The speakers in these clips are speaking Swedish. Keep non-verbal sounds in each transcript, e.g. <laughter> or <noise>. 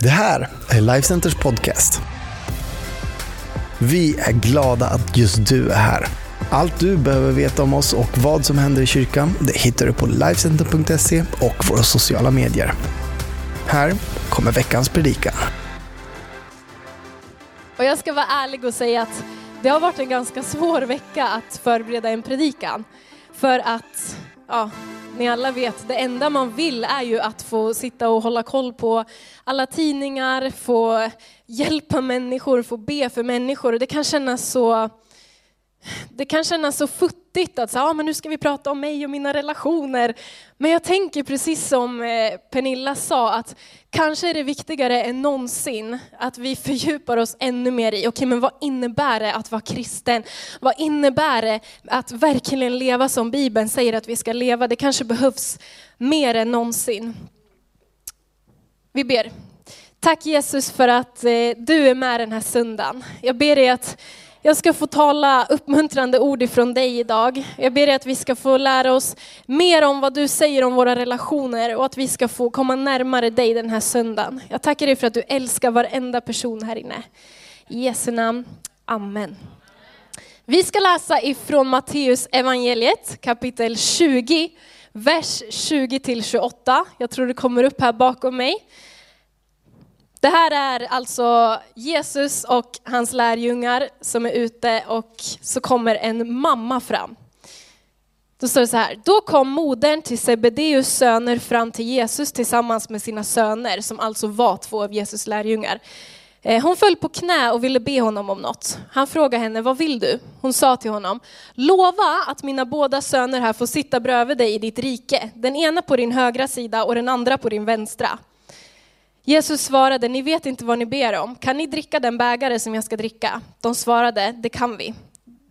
Det här är Lifecenters podcast. Vi är glada att just du är här. Allt du behöver veta om oss och vad som händer i kyrkan det hittar du på Lifecenter.se och våra sociala medier. Här kommer veckans predikan. Och jag ska vara ärlig och säga att det har varit en ganska svår vecka att förbereda en predikan. För att, ja, ni alla vet, det enda man vill är ju att få sitta och hålla koll på alla tidningar, få hjälpa människor, få be för människor. Och det kan kännas så det kan kännas så futtigt att säga, ah, men nu ska vi prata om mig och mina relationer. Men jag tänker precis som eh, Pernilla sa, att kanske är det viktigare än någonsin att vi fördjupar oss ännu mer i, okej okay, men vad innebär det att vara kristen? Vad innebär det att verkligen leva som Bibeln säger att vi ska leva? Det kanske behövs mer än någonsin. Vi ber. Tack Jesus för att eh, du är med den här söndagen. Jag ber dig att jag ska få tala uppmuntrande ord ifrån dig idag. Jag ber dig att vi ska få lära oss mer om vad du säger om våra relationer och att vi ska få komma närmare dig den här söndagen. Jag tackar dig för att du älskar varenda person här inne. I Jesu namn, Amen. Vi ska läsa ifrån Matteus evangeliet kapitel 20, vers 20 till 28. Jag tror det kommer upp här bakom mig. Det här är alltså Jesus och hans lärjungar som är ute och så kommer en mamma fram. Då står det så här, då kom modern till Sebedeus söner fram till Jesus tillsammans med sina söner, som alltså var två av Jesus lärjungar. Eh, hon föll på knä och ville be honom om något. Han frågade henne, vad vill du? Hon sa till honom, lova att mina båda söner här får sitta bredvid dig i ditt rike, den ena på din högra sida och den andra på din vänstra. Jesus svarade, ni vet inte vad ni ber om. Kan ni dricka den bägare som jag ska dricka? De svarade, det kan vi.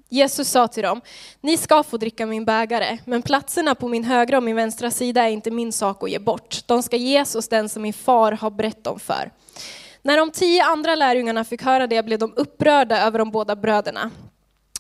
Jesus sa till dem, ni ska få dricka min bägare, men platserna på min högra och min vänstra sida är inte min sak att ge bort. De ska ges hos den som min far har brett dem för. När de tio andra lärjungarna fick höra det blev de upprörda över de båda bröderna.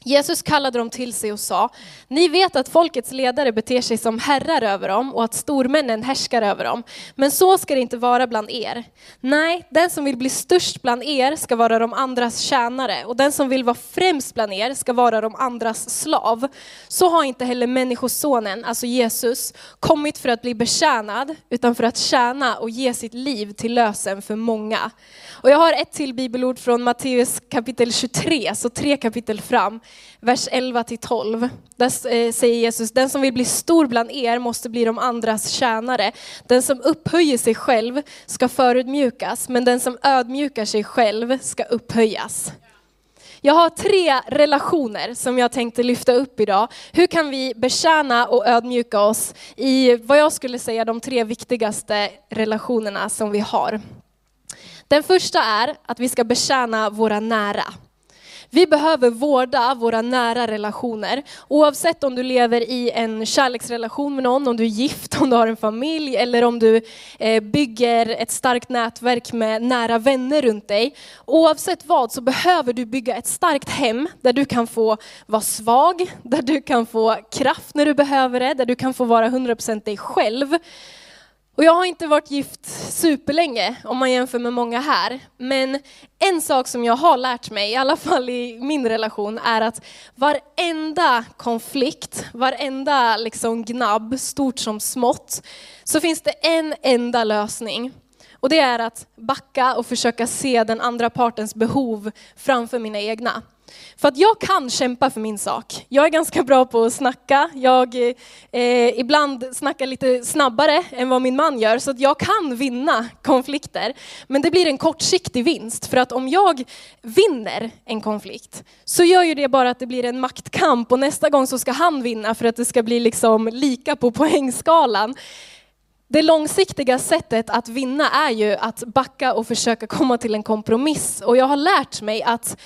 Jesus kallade dem till sig och sa, ni vet att folkets ledare beter sig som herrar över dem och att stormännen härskar över dem. Men så ska det inte vara bland er. Nej, den som vill bli störst bland er ska vara de andras tjänare och den som vill vara främst bland er ska vara de andras slav. Så har inte heller människosonen, alltså Jesus, kommit för att bli betjänad utan för att tjäna och ge sitt liv till lösen för många. Och jag har ett till bibelord från Matteus kapitel 23, så tre kapitel fram vers 11 till 12. Där eh, säger Jesus, den som vill bli stor bland er måste bli de andras tjänare. Den som upphöjer sig själv ska förödmjukas, men den som ödmjukar sig själv ska upphöjas. Jag har tre relationer som jag tänkte lyfta upp idag. Hur kan vi betjäna och ödmjuka oss i vad jag skulle säga de tre viktigaste relationerna som vi har. Den första är att vi ska betjäna våra nära. Vi behöver vårda våra nära relationer. Oavsett om du lever i en kärleksrelation med någon, om du är gift, om du har en familj eller om du eh, bygger ett starkt nätverk med nära vänner runt dig. Oavsett vad så behöver du bygga ett starkt hem där du kan få vara svag, där du kan få kraft när du behöver det, där du kan få vara 100% dig själv. Och jag har inte varit gift superlänge om man jämför med många här. Men en sak som jag har lärt mig, i alla fall i min relation, är att varenda konflikt, varenda liksom gnabb, stort som smått, så finns det en enda lösning. Och det är att backa och försöka se den andra partens behov framför mina egna. För att jag kan kämpa för min sak. Jag är ganska bra på att snacka. Jag eh, ibland snackar lite snabbare än vad min man gör, så att jag kan vinna konflikter. Men det blir en kortsiktig vinst, för att om jag vinner en konflikt, så gör ju det bara att det blir en maktkamp och nästa gång så ska han vinna för att det ska bli liksom lika på poängskalan. Det långsiktiga sättet att vinna är ju att backa och försöka <laughs> komma till en kompromiss. Och jag har lärt mig att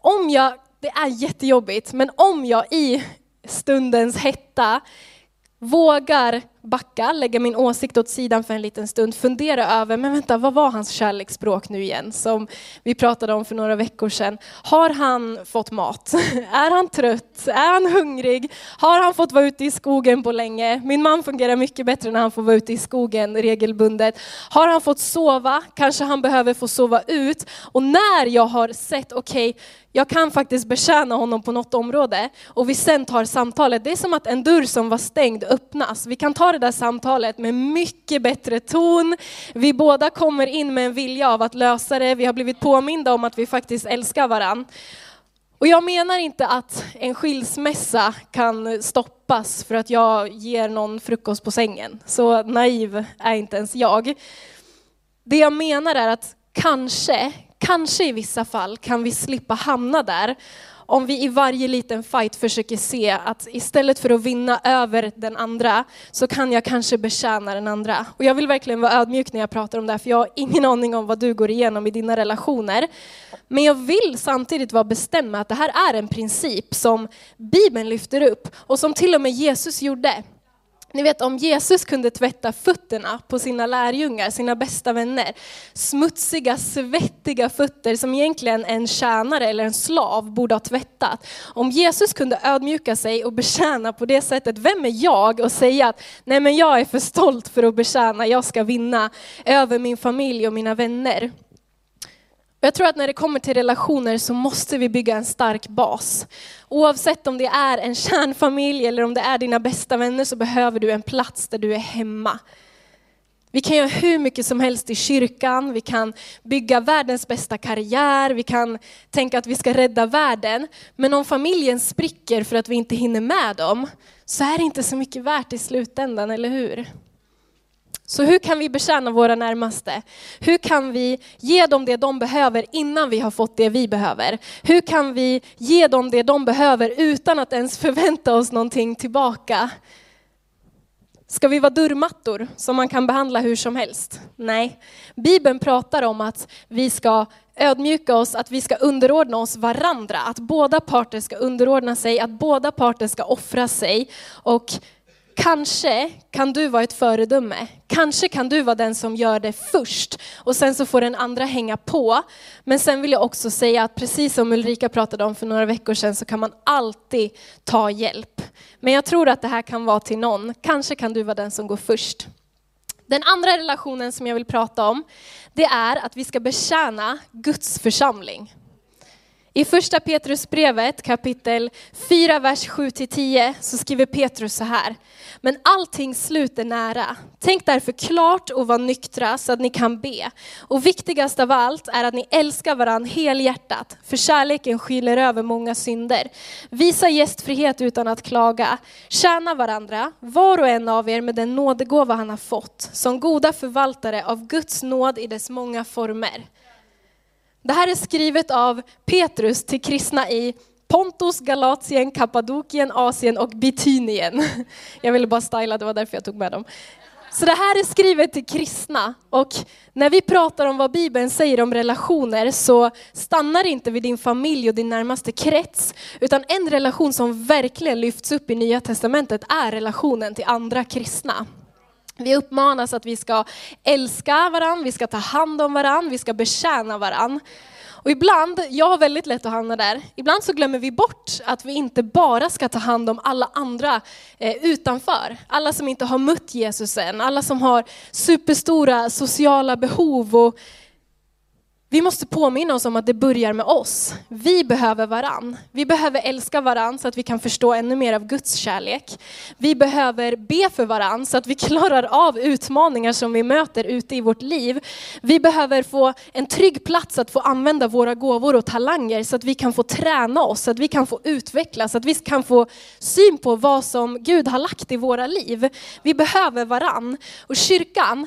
om jag, det är jättejobbigt, men om jag i stundens hetta vågar backa, lägga min åsikt åt sidan för en liten stund, fundera över, men vänta, vad var hans kärleksspråk nu igen, som vi pratade om för några veckor sedan. Har han fått mat? <laughs> Är han trött? Är han hungrig? Har han fått vara ute i skogen på länge? Min man fungerar mycket bättre när han får vara ute i skogen regelbundet. Har han fått sova? Kanske han behöver få sova ut. Och när jag har sett, okej, okay, jag kan faktiskt betjäna honom på något område och vi sen tar samtalet. Det är som att en dörr som var stängd öppnas. Vi kan ta det där samtalet med mycket bättre ton. Vi båda kommer in med en vilja av att lösa det. Vi har blivit påminda om att vi faktiskt älskar varann. Och jag menar inte att en skilsmässa kan stoppas för att jag ger någon frukost på sängen. Så naiv är inte ens jag. Det jag menar är att kanske Kanske i vissa fall kan vi slippa hamna där om vi i varje liten fight försöker se att istället för att vinna över den andra så kan jag kanske betjäna den andra. Och jag vill verkligen vara ödmjuk när jag pratar om det här för jag har ingen aning om vad du går igenom i dina relationer. Men jag vill samtidigt vara bestämd med att det här är en princip som Bibeln lyfter upp och som till och med Jesus gjorde. Ni vet om Jesus kunde tvätta fötterna på sina lärjungar, sina bästa vänner. Smutsiga, svettiga fötter som egentligen en tjänare eller en slav borde ha tvättat. Om Jesus kunde ödmjuka sig och betjäna på det sättet, vem är jag att säga att nej men jag är för stolt för att betjäna, jag ska vinna över min familj och mina vänner. Jag tror att när det kommer till relationer så måste vi bygga en stark bas. Oavsett om det är en kärnfamilj eller om det är dina bästa vänner så behöver du en plats där du är hemma. Vi kan göra hur mycket som helst i kyrkan, vi kan bygga världens bästa karriär, vi kan tänka att vi ska rädda världen. Men om familjen spricker för att vi inte hinner med dem, så är det inte så mycket värt i slutändan, eller hur? Så hur kan vi betjäna våra närmaste? Hur kan vi ge dem det de behöver innan vi har fått det vi behöver? Hur kan vi ge dem det de behöver utan att ens <laughs> förvänta oss någonting tillbaka? Ska vi vara dörrmattor som man kan behandla hur som helst? Nej. Bibeln pratar om att vi ska ödmjuka oss, att vi ska underordna oss varandra, att båda parter ska underordna sig, att båda parter ska offra sig. Och Kanske kan du vara ett föredöme. Kanske kan du vara den som gör det först och sen så får den andra hänga på. Men sen vill jag också säga att precis som Ulrika pratade om för några veckor sedan så kan man alltid ta hjälp. Men jag tror att det här kan vara till någon. Kanske kan du vara den som går först. Den andra relationen som jag vill prata om, det är att vi ska betjäna Guds församling. I första Petrusbrevet kapitel 4, vers 7-10 så skriver Petrus så här. Men allting sluter nära. Tänk därför klart och var nyktra så att ni kan be. Och viktigast av allt är att ni älskar varandra helhjärtat, för kärleken skyler över många synder. Visa gästfrihet utan att klaga. Tjäna varandra, var och en av er med den nådegåva han har fått, som goda förvaltare av Guds nåd i dess många former. Det här är skrivet av Petrus till kristna i Pontus, Galatien, Kappadokien, Asien och Bitynien. Jag ville bara styla, det var därför jag tog med dem. Så det här är skrivet till kristna och när vi pratar om vad Bibeln säger om relationer så stannar det inte vid din familj och din närmaste krets, utan en relation som verkligen lyfts upp i Nya Testamentet är relationen till andra kristna. Vi uppmanas att vi ska älska varandra, vi ska ta hand om varandra, vi ska betjäna varandra. Och ibland, jag har väldigt lätt att hamna där, ibland så glömmer vi bort att vi inte bara ska ta hand om alla andra eh, utanför. Alla som inte har mött Jesus än, alla som har superstora sociala behov och vi måste påminna oss om att det börjar med oss. Vi behöver varann. Vi behöver älska varann så att vi kan förstå ännu mer av Guds kärlek. Vi behöver be för varann så att vi <laughs> klarar av utmaningar som vi möter ute i vårt liv. Vi behöver få en trygg plats att få använda våra gåvor och talanger så att vi kan få träna oss, så att vi kan få utvecklas, så att vi kan få syn på vad som Gud har lagt i våra liv. Vi behöver varann. Och kyrkan,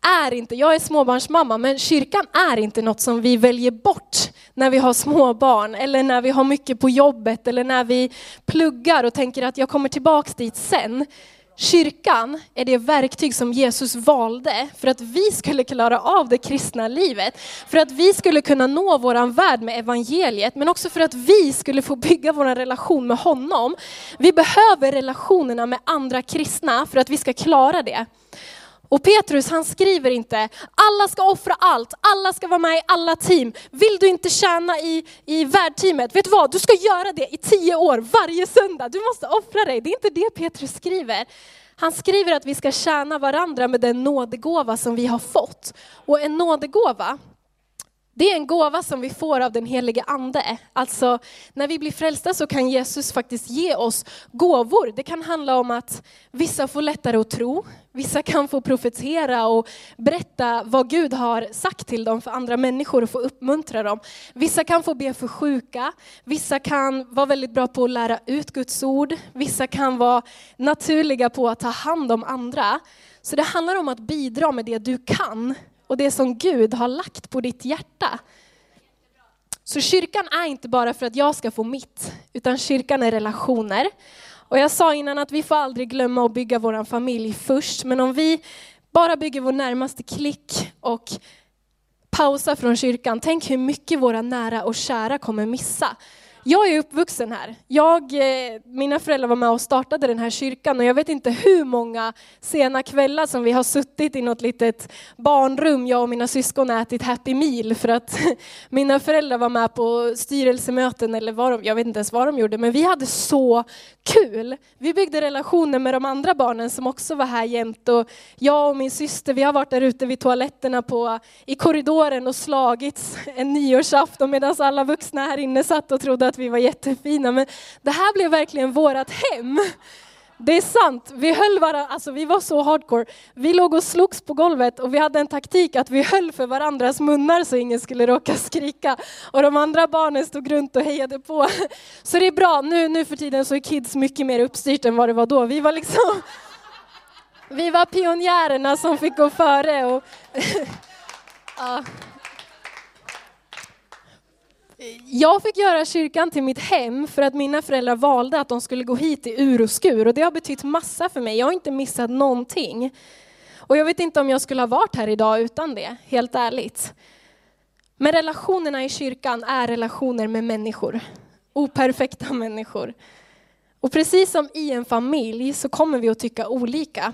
är inte, jag är småbarnsmamma, men kyrkan är inte något som vi väljer bort när vi har småbarn, eller när vi har mycket på jobbet eller när vi pluggar och tänker att jag kommer tillbaks dit sen. Kyrkan är det verktyg som Jesus valde för att vi skulle klara av det kristna livet. För att vi skulle kunna nå våran värld med evangeliet, men också för att vi skulle få bygga vår relation med honom. Vi behöver relationerna med andra kristna för att vi ska klara det. Och Petrus han skriver inte, alla ska offra allt, alla ska vara med i alla team. Vill du inte tjäna i, i värdteamet, vet du vad, du ska göra det i tio år, varje söndag. Du måste offra dig. Det är inte det Petrus skriver. Han skriver att vi ska tjäna varandra med den nådegåva som vi har fått. Och en nådegåva, det är en gåva som vi får av den helige ande. Alltså när vi blir frälsta så kan Jesus faktiskt ge oss gåvor. Det kan handla om att vissa får lättare att tro, vissa kan få profetera och berätta vad Gud har sagt till dem för andra människor och få uppmuntra dem. Vissa kan få be för sjuka, vissa kan vara väldigt bra på att lära ut Guds ord, vissa kan vara naturliga på att ta hand om andra. Så det handlar om att bidra med det du kan och det som Gud har lagt på ditt hjärta. Så kyrkan är inte bara för att jag ska få mitt, utan kyrkan är relationer. Och jag sa innan att vi får aldrig glömma att bygga vår familj först, men om vi bara bygger vår närmaste klick och pausar från kyrkan, tänk hur mycket våra nära och kära kommer missa. Jag är uppvuxen här. Jag, eh, mina föräldrar var med och startade den här kyrkan och jag vet inte hur många sena kvällar som vi har suttit i något litet barnrum, jag och mina syskon ätit Happy Meal för att <laughs> mina föräldrar var med på styrelsemöten eller vad de, jag vet inte ens vad de gjorde, men vi hade så kul. Vi byggde relationer med de andra barnen som också var här jämt och jag och min syster, vi har varit där ute vid toaletterna på, i korridoren och slagits en nyårsafton medan alla vuxna här inne satt och trodde att vi var jättefina. Men det här blev verkligen vårat hem. Det är sant, vi höll varandra, alltså vi var så hardcore. Vi låg och slogs på golvet och vi hade en taktik att vi höll för varandras munnar så ingen skulle råka skrika. Och de andra barnen stod runt och hejade på. Så det är bra, nu, nu för tiden så är kids mycket mer uppstyrt än vad det var då. Vi var liksom, vi var pionjärerna som fick gå före. Och <laughs> ja. Jag fick göra kyrkan till mitt hem för att mina föräldrar valde att de skulle gå hit i ur och skur och det har betytt massa för mig. Jag har inte missat någonting. Och jag vet inte om jag skulle ha varit här idag utan det, helt ärligt. Men relationerna i kyrkan är relationer med människor. Operfekta <laughs> människor. Och precis som i en familj så kommer vi att tycka olika.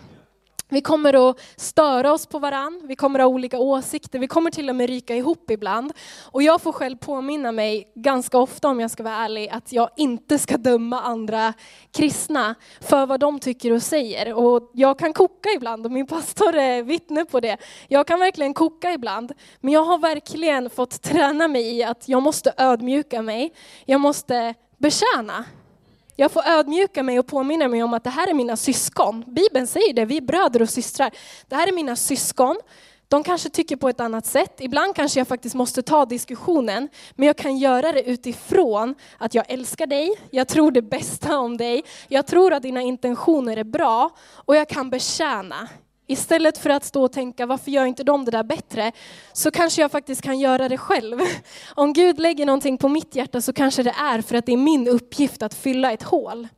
Vi kommer att störa oss på varann, vi kommer att ha olika åsikter, vi kommer till och med ryka ihop ibland. Och jag får själv påminna mig ganska ofta, om jag ska vara ärlig, att jag inte ska döma andra kristna för vad de tycker och säger. Och jag kan koka ibland, och min pastor är vittne på det. Jag kan verkligen koka ibland, men jag har verkligen fått träna mig i att jag måste ödmjuka mig, jag måste betjäna. Jag får ödmjuka mig och påminna mig om att det här är mina syskon. Bibeln säger det, vi är bröder och systrar. Det här är mina syskon. De kanske tycker på ett annat sätt. Ibland kanske jag faktiskt måste ta diskussionen, men jag kan göra det utifrån att jag älskar dig, jag tror det bästa om dig, jag tror att dina intentioner är bra och jag kan betjäna. Istället för att stå och tänka, varför gör inte de det där bättre? Så kanske jag faktiskt kan göra det själv. <laughs> Om Gud lägger någonting på mitt hjärta så kanske det är för att det är min uppgift att fylla ett hål.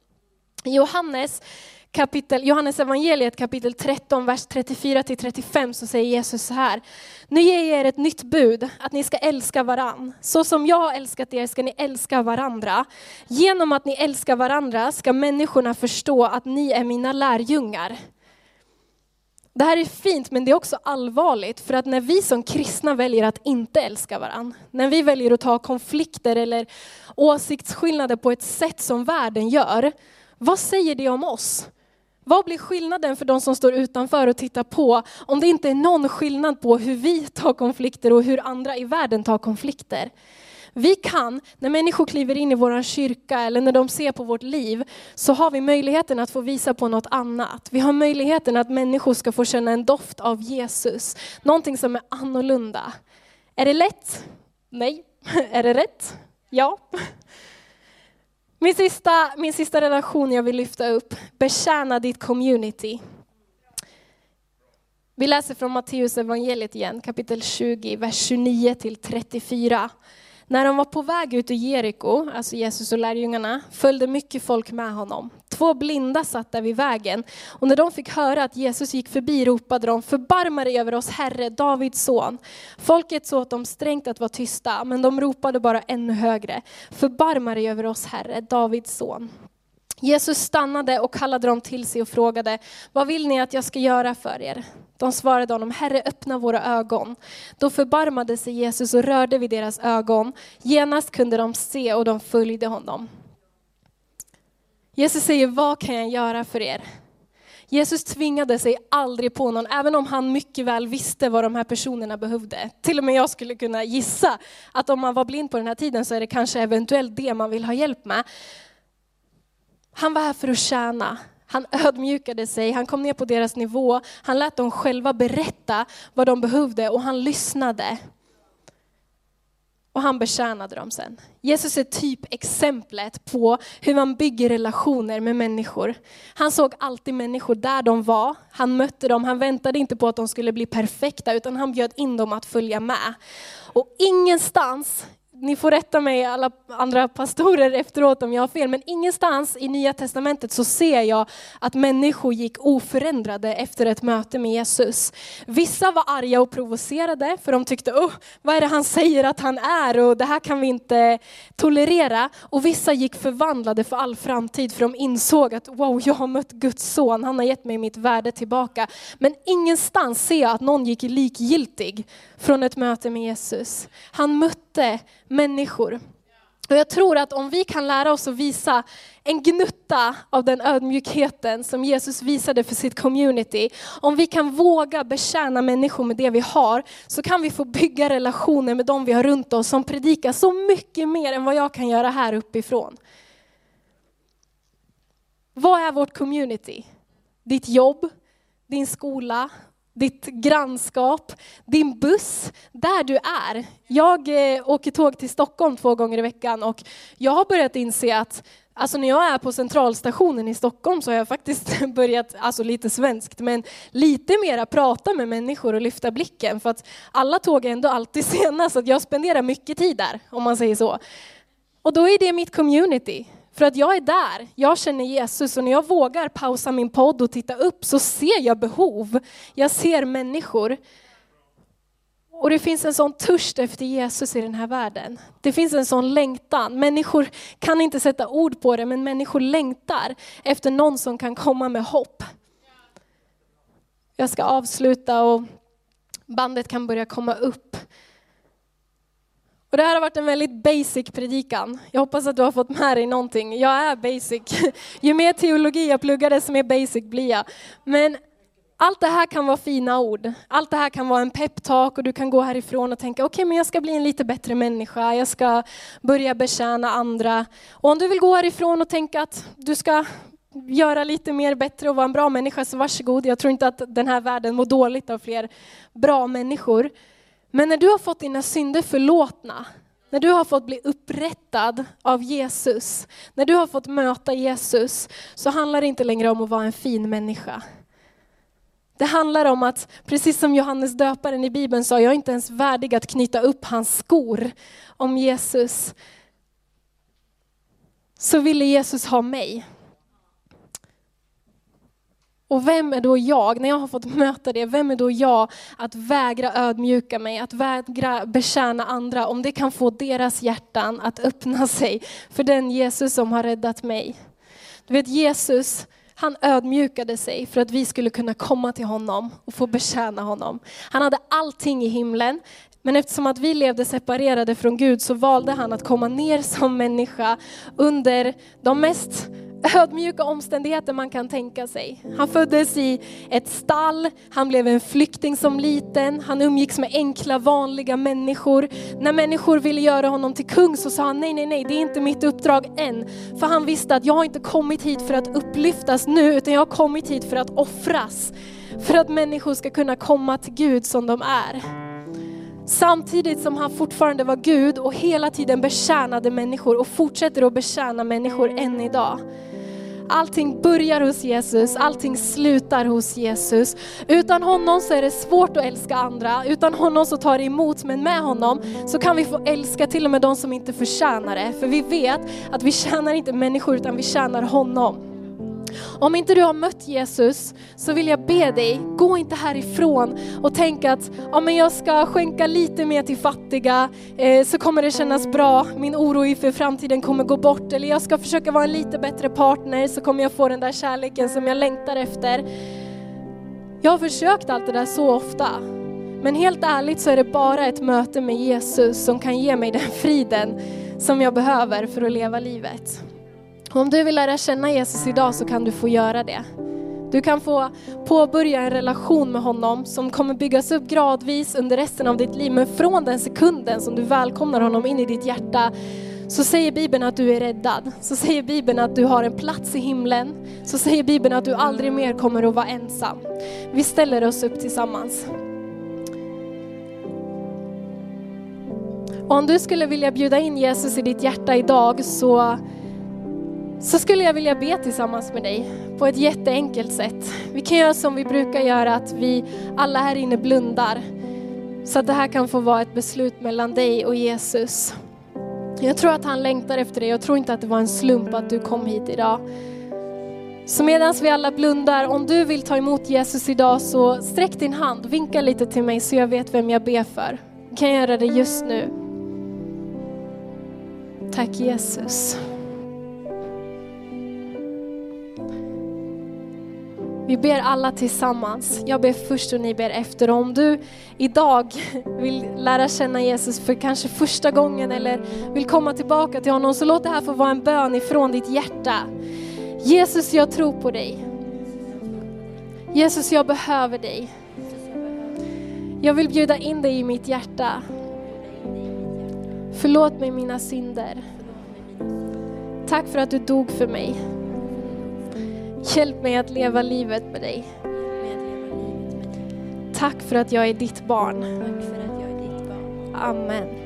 Johannes, kapitel, Johannes evangeliet kapitel 13, vers 34-35 så säger Jesus så här. Nu ger jag er ett nytt bud, att ni ska älska varann. Så som jag har älskat er ska ni älska varandra. Genom att ni älskar varandra ska människorna förstå att ni är mina lärjungar. Det här är fint men det är också allvarligt för att när vi som kristna väljer att inte älska varandra, när vi väljer att ta konflikter eller åsiktsskillnader på ett sätt som världen gör, vad säger det om oss? Vad blir skillnaden för de som står utanför och tittar på om det inte är någon skillnad på hur vi tar konflikter och hur andra i världen tar konflikter? Vi kan, när människor kliver in i vår kyrka eller när de ser på vårt liv, så har vi möjligheten att få visa på något annat. Vi har möjligheten att människor ska få känna en doft av Jesus, någonting som är annorlunda. Är det lätt? Nej. <laughs> Är det rätt? Ja. Min sista, min sista relation jag vill lyfta upp, betjäna ditt community. Vi läser från Matteus evangeliet igen, kapitel 20, vers 29 till 34. När de var på väg ut ur Jeriko, alltså Jesus och lärjungarna, följde mycket folk med honom. Två blinda satt där vid vägen och när de fick höra att Jesus gick förbi ropade de förbarma dig över oss Herre, Davids son. Folket såg åt dem strängt att vara tysta, men de ropade bara ännu högre. Förbarma dig över oss Herre, Davids son. Jesus stannade och kallade dem till sig och frågade, vad vill ni att jag ska göra för er? De svarade honom, Herre öppna våra ögon. Då förbarmade sig Jesus och rörde vid deras ögon. Genast kunde de se och de följde honom. Jesus säger, vad kan jag göra för er? Jesus tvingade sig aldrig på någon, även om han mycket väl visste vad de här personerna behövde. Till och med jag skulle kunna gissa att om man var blind på den här tiden så är det kanske eventuellt det man vill ha hjälp med. Han var här för att tjäna. Han ödmjukade sig, han kom ner på deras nivå, han lät dem själva berätta vad de behövde och han lyssnade. Och han betjänade dem sen. Jesus är typ exemplet på hur man bygger relationer med människor. Han såg alltid människor där de var, han mötte dem, han väntade inte på att de skulle bli perfekta utan han bjöd in dem att följa med. Och ingenstans ni får rätta mig alla andra pastorer efteråt om jag har fel, men ingenstans i Nya Testamentet så ser jag att människor gick oförändrade efter ett möte med Jesus. Vissa var arga och provocerade för de tyckte, oh, vad är det han säger att han är och det här kan vi inte tolerera. Och vissa gick förvandlade för all framtid för de insåg att wow, jag har mött Guds son, han har gett mig mitt värde tillbaka. Men ingenstans ser jag att någon gick likgiltig från ett möte med Jesus. Han mötte människor. Och jag tror att om vi kan lära oss att visa en gnutta av den ödmjukheten som Jesus visade för sitt community, om vi kan våga betjäna människor med det vi har, så kan vi få bygga relationer med dem vi har runt oss som predikar så mycket mer än vad jag kan göra här uppifrån. Vad är vårt community? Ditt jobb, din skola, ditt grannskap, din buss, där du är. Jag eh, åker tåg till Stockholm två gånger i veckan och jag har börjat inse att Alltså när jag är på centralstationen i Stockholm så har jag faktiskt <laughs> börjat, alltså lite svenskt, men lite mera prata med människor och lyfta blicken för att alla tåg är ändå alltid <laughs> sena så att jag spenderar mycket tid där, om man säger så. Och då är det mitt community. För att jag är där, jag känner Jesus och när jag vågar pausa min podd och titta upp så ser jag behov. Jag ser människor. Och det finns en sån törst efter Jesus i den här världen. Det finns en sån längtan. Människor kan inte sätta ord på det, men människor längtar efter någon som kan komma med hopp. Jag ska avsluta och bandet kan börja komma upp. Och det här har varit en väldigt basic predikan. Jag hoppas att du har fått med dig någonting. Jag är basic. <laughs> Ju mer teologi jag pluggar, desto mer basic blir jag. Men allt det här kan vara fina ord. Allt det här kan vara en peptalk och du kan gå härifrån och tänka, okej, okay, men jag ska bli en lite bättre människa. Jag ska börja betjäna andra. Och om du vill gå härifrån och tänka att du ska göra lite mer bättre och vara en bra människa, så varsågod. Jag tror inte att den här världen mår dåligt av fler bra människor. Men när du har fått dina synder förlåtna, när du har fått bli upprättad av Jesus, när du har fått möta Jesus, så handlar det inte längre om att vara en fin människa. Det handlar om att, precis som Johannes döparen i Bibeln sa, jag är inte ens värdig att knyta upp hans skor. Om Jesus så ville Jesus ha mig. Och vem är då jag, när jag har fått möta det, vem är då jag att vägra ödmjuka mig, att vägra betjäna andra, om det kan få deras hjärtan att öppna sig för den Jesus som har räddat mig. Du vet Jesus, han ödmjukade sig för att vi skulle kunna komma till honom och få betjäna honom. Han hade allting i himlen, men eftersom att vi levde separerade från Gud så valde han att komma ner som människa under de mest ödmjuka omständigheter man kan tänka sig. Han föddes i ett stall, han blev en flykting som liten, han umgicks med enkla vanliga människor. När människor ville göra honom till kung så sa han nej, nej, nej, det är inte mitt uppdrag än. För han visste att jag har inte kommit hit för att upplyftas nu, utan jag har kommit hit för att offras. För att människor ska kunna komma till Gud som de är. Samtidigt som han fortfarande var Gud och hela tiden betjänade människor och fortsätter att betjäna människor än idag. Allting börjar hos Jesus, allting slutar hos Jesus. Utan honom så är det svårt att älska andra, utan honom så tar det emot, men med honom så kan vi få älska till och med de som inte förtjänar det. För vi vet att vi tjänar inte människor utan vi tjänar honom. Om inte du har mött Jesus så vill jag be dig, gå inte härifrån och tänk att ja, men jag ska skänka lite mer till fattiga eh, så kommer det kännas bra, min oro inför framtiden kommer gå bort. Eller jag ska försöka vara en lite bättre partner så kommer jag få den där kärleken som jag längtar efter. Jag har försökt allt det där så ofta. Men helt ärligt så är det bara ett möte med Jesus som kan ge mig den friden som jag behöver för att leva livet. Om du vill lära känna Jesus idag så kan du få göra det. Du kan få påbörja en relation med honom som kommer byggas upp gradvis under resten av ditt liv. Men från den sekunden som du välkomnar honom in i ditt hjärta så säger Bibeln att du är räddad. Så säger Bibeln att du har en plats i himlen. Så säger Bibeln att du aldrig mer kommer att vara ensam. Vi ställer oss upp tillsammans. Och om du skulle vilja bjuda in Jesus i ditt hjärta idag så så skulle jag vilja be tillsammans med dig på ett jätteenkelt sätt. Vi kan göra som vi brukar göra, att vi alla här inne blundar. Så att det här kan få vara ett beslut mellan dig och Jesus. Jag tror att han längtar efter dig. Jag tror inte att det var en slump att du kom hit idag. Så medan vi alla blundar, om du vill ta emot Jesus idag så sträck din hand, vinka lite till mig så jag vet vem jag ber för. Jag kan göra det just nu. Tack Jesus. Vi ber alla tillsammans. Jag ber först och ni ber efter. Om du idag <laughs> vill lära känna Jesus för kanske första gången eller vill komma tillbaka till honom, så låt det här få vara en bön ifrån ditt hjärta. Jesus, jag tror på dig. Jesus, jag behöver dig. Jag vill bjuda in dig i mitt hjärta. Förlåt mig mina synder. Tack för att du dog för mig. Hjälp mig att leva livet med dig. Tack för att jag är ditt barn. Amen.